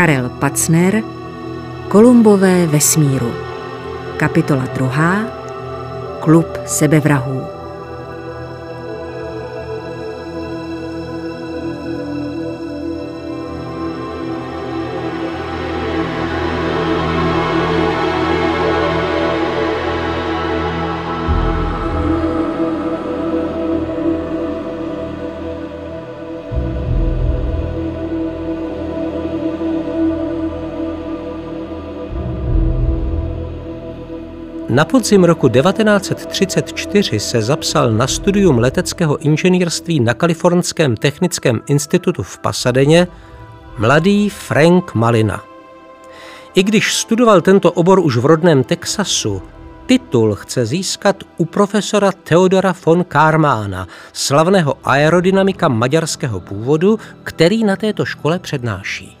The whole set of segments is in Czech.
Karel Pacner Kolumbové vesmíru. Kapitola druhá. Klub sebevrahů Na podzim roku 1934 se zapsal na studium leteckého inženýrství na Kalifornském technickém institutu v Pasadeně mladý Frank Malina. I když studoval tento obor už v rodném Texasu, titul chce získat u profesora Theodora von Karmána, slavného aerodynamika maďarského původu, který na této škole přednáší.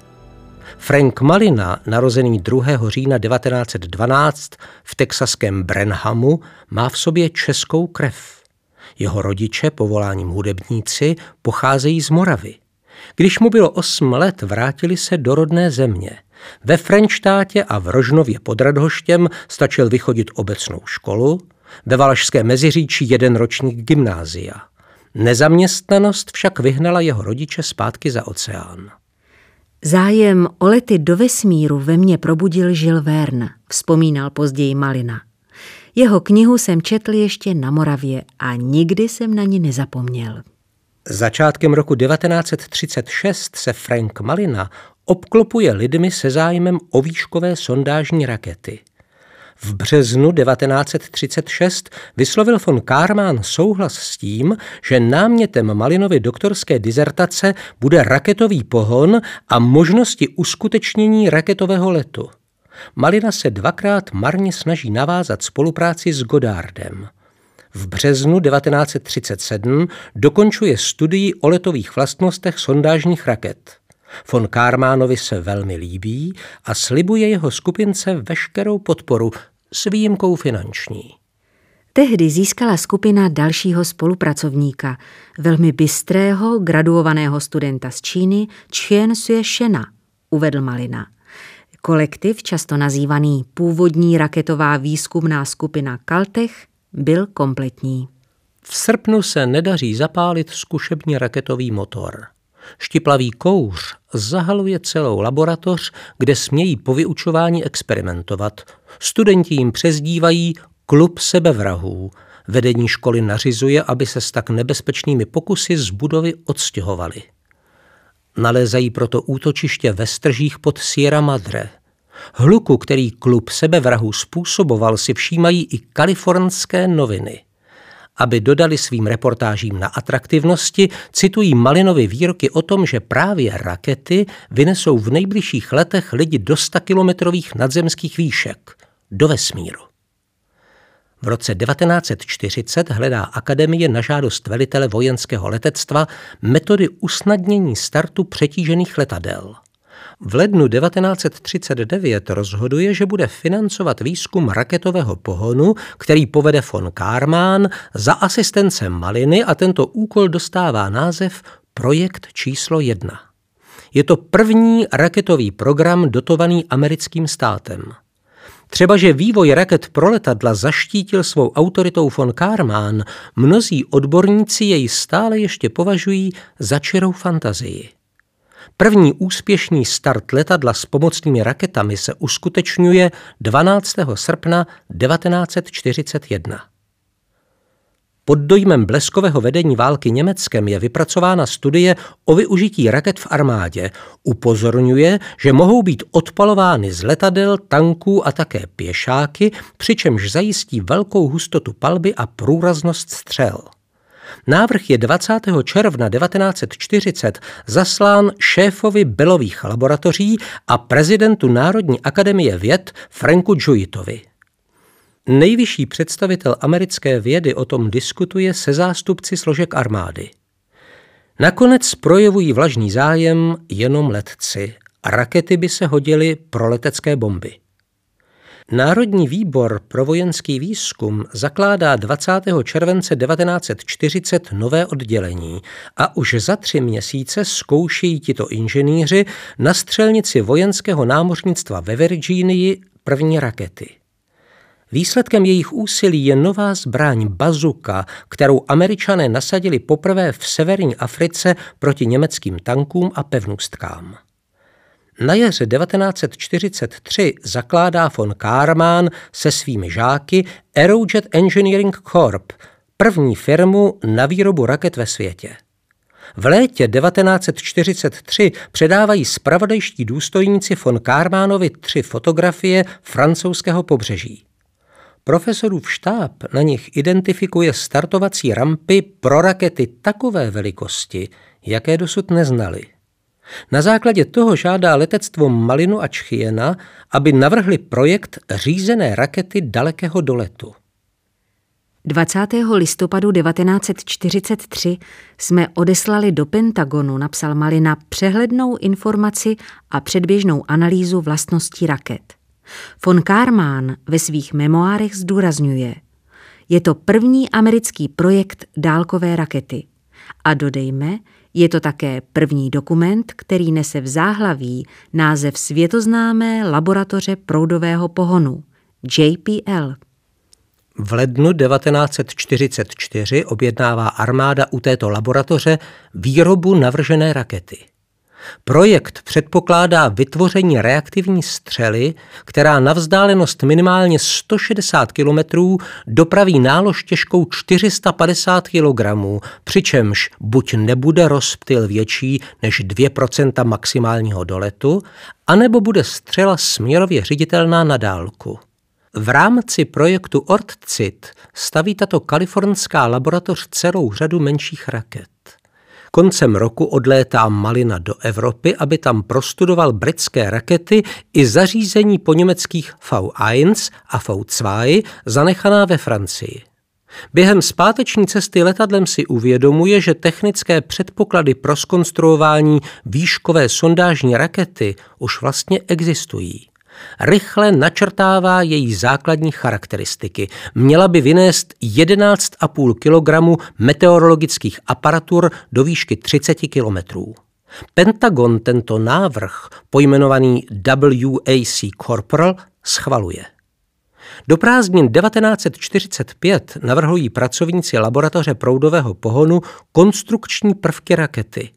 Frank Malina, narozený 2. října 1912 v texaském Brenhamu, má v sobě českou krev. Jeho rodiče, povoláním hudebníci, pocházejí z Moravy. Když mu bylo 8 let, vrátili se do rodné země. Ve Frenštátě a v Rožnově pod Radhoštěm stačil vychodit obecnou školu, ve Valašské Meziříčí jeden ročník gymnázia. Nezaměstnanost však vyhnala jeho rodiče zpátky za oceán. Zájem o lety do vesmíru ve mně probudil Žil Verne, vzpomínal později Malina. Jeho knihu jsem četl ještě na Moravě a nikdy jsem na ní nezapomněl. Začátkem roku 1936 se Frank Malina obklopuje lidmi se zájmem o výškové sondážní rakety – v březnu 1936 vyslovil von Karman souhlas s tím, že námětem Malinovy doktorské dizertace bude raketový pohon a možnosti uskutečnění raketového letu. Malina se dvakrát marně snaží navázat spolupráci s Godardem. V březnu 1937 dokončuje studii o letových vlastnostech sondážních raket. Von Kármánovi se velmi líbí a slibuje jeho skupince veškerou podporu s výjimkou finanční. Tehdy získala skupina dalšího spolupracovníka, velmi bystrého, graduovaného studenta z Číny Chien Sue Shena, uvedl Malina. Kolektiv, často nazývaný původní raketová výzkumná skupina Kaltech, byl kompletní. V srpnu se nedaří zapálit zkušební raketový motor. Štiplavý kouř zahaluje celou laboratoř, kde smějí po vyučování experimentovat. Studenti jim přezdívají klub sebevrahů. Vedení školy nařizuje, aby se s tak nebezpečnými pokusy z budovy odstěhovali. Nalézají proto útočiště ve stržích pod Sierra Madre. Hluku, který klub sebevrahů způsoboval, si všímají i kalifornské noviny – aby dodali svým reportážím na atraktivnosti, citují Malinovi výroky o tom, že právě rakety vynesou v nejbližších letech lidi do 100 kilometrových nadzemských výšek, do vesmíru. V roce 1940 hledá akademie na žádost velitele vojenského letectva metody usnadnění startu přetížených letadel – v lednu 1939 rozhoduje, že bude financovat výzkum raketového pohonu, který povede von Karman za asistence Maliny a tento úkol dostává název Projekt číslo jedna. Je to první raketový program dotovaný americkým státem. Třeba, že vývoj raket pro letadla zaštítil svou autoritou von Karman, mnozí odborníci jej stále ještě považují za čirou fantazii. První úspěšný start letadla s pomocnými raketami se uskutečňuje 12. srpna 1941. Pod dojmem bleskového vedení války Německem je vypracována studie o využití raket v armádě. Upozorňuje, že mohou být odpalovány z letadel, tanků a také pěšáky, přičemž zajistí velkou hustotu palby a průraznost střel. Návrh je 20. června 1940 zaslán šéfovi Belových laboratoří a prezidentu Národní akademie věd Franku Juitovi. Nejvyšší představitel americké vědy o tom diskutuje se zástupci složek armády. Nakonec projevují vlažný zájem jenom letci rakety by se hodily pro letecké bomby. Národní výbor pro vojenský výzkum zakládá 20. července 1940 nové oddělení a už za tři měsíce zkoušejí tito inženýři na střelnici vojenského námořnictva ve Virginii první rakety. Výsledkem jejich úsilí je nová zbraň bazuka, kterou američané nasadili poprvé v severní Africe proti německým tankům a pevnostkám. Na jaře 1943 zakládá von Karman se svými žáky Aerojet Engineering Corp, první firmu na výrobu raket ve světě. V létě 1943 předávají spravodajští důstojníci von Karmanovi tři fotografie francouzského pobřeží. Profesorův štáb na nich identifikuje startovací rampy pro rakety takové velikosti, jaké dosud neznali. Na základě toho žádá letectvo Malinu a Čchiena, aby navrhli projekt řízené rakety dalekého doletu. 20. listopadu 1943 jsme odeslali do Pentagonu, napsal Malina, přehlednou informaci a předběžnou analýzu vlastností raket. Von Karman ve svých memoárech zdůrazňuje, je to první americký projekt dálkové rakety. A dodejme, je to také první dokument, který nese v záhlaví název světoznámé laboratoře proudového pohonu JPL. V lednu 1944 objednává armáda u této laboratoře výrobu navržené rakety. Projekt předpokládá vytvoření reaktivní střely, která na vzdálenost minimálně 160 km dopraví nálož těžkou 450 kg, přičemž buď nebude rozptyl větší než 2% maximálního doletu, anebo bude střela směrově ředitelná na dálku. V rámci projektu ORTCIT staví tato kalifornská laboratoř celou řadu menších raket. Koncem roku odlétá Malina do Evropy, aby tam prostudoval britské rakety i zařízení po německých V1 a V2 zanechaná ve Francii. Během zpáteční cesty letadlem si uvědomuje, že technické předpoklady pro skonstruování výškové sondážní rakety už vlastně existují rychle načrtává její základní charakteristiky. Měla by vynést 11,5 kg meteorologických aparatur do výšky 30 kilometrů. Pentagon tento návrh, pojmenovaný WAC Corporal, schvaluje. Do prázdnin 1945 navrhují pracovníci laboratoře proudového pohonu konstrukční prvky rakety.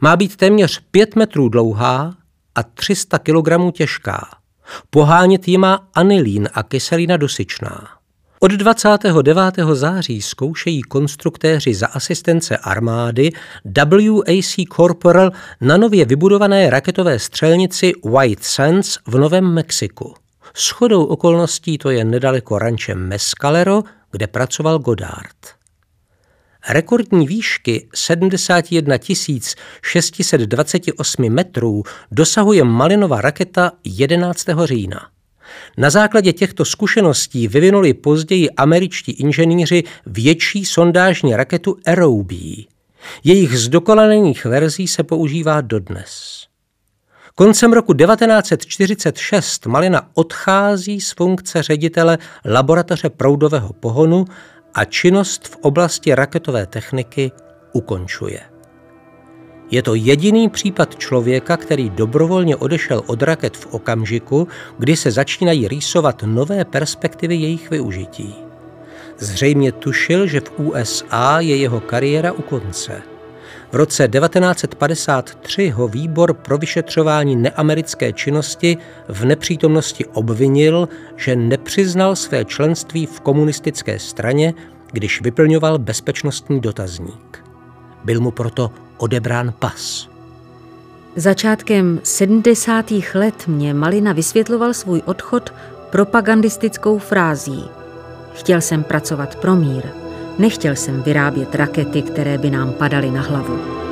Má být téměř 5 metrů dlouhá a 300 kg těžká. Pohánět ji má anilín a kyselina dusičná. Od 29. září zkoušejí konstruktéři za asistence armády WAC Corporal na nově vybudované raketové střelnici White Sands v Novém Mexiku. S chodou okolností to je nedaleko ranče Mescalero, kde pracoval Godard. Rekordní výšky 71 628 metrů dosahuje Malinova raketa 11. října. Na základě těchto zkušeností vyvinuli později američtí inženýři větší sondážní raketu Aerobee. Jejich zdokonalených verzí se používá dodnes. Koncem roku 1946 Malina odchází z funkce ředitele laboratoře proudového pohonu a činnost v oblasti raketové techniky ukončuje. Je to jediný případ člověka, který dobrovolně odešel od raket v okamžiku, kdy se začínají rýsovat nové perspektivy jejich využití. Zřejmě tušil, že v USA je jeho kariéra u konce. V roce 1953 ho výbor pro vyšetřování neamerické činnosti v nepřítomnosti obvinil, že nepřiznal své členství v komunistické straně, když vyplňoval bezpečnostní dotazník. Byl mu proto odebrán pas. Začátkem 70. let mě Malina vysvětloval svůj odchod propagandistickou frází. Chtěl jsem pracovat pro mír. Nechtěl jsem vyrábět rakety, které by nám padaly na hlavu.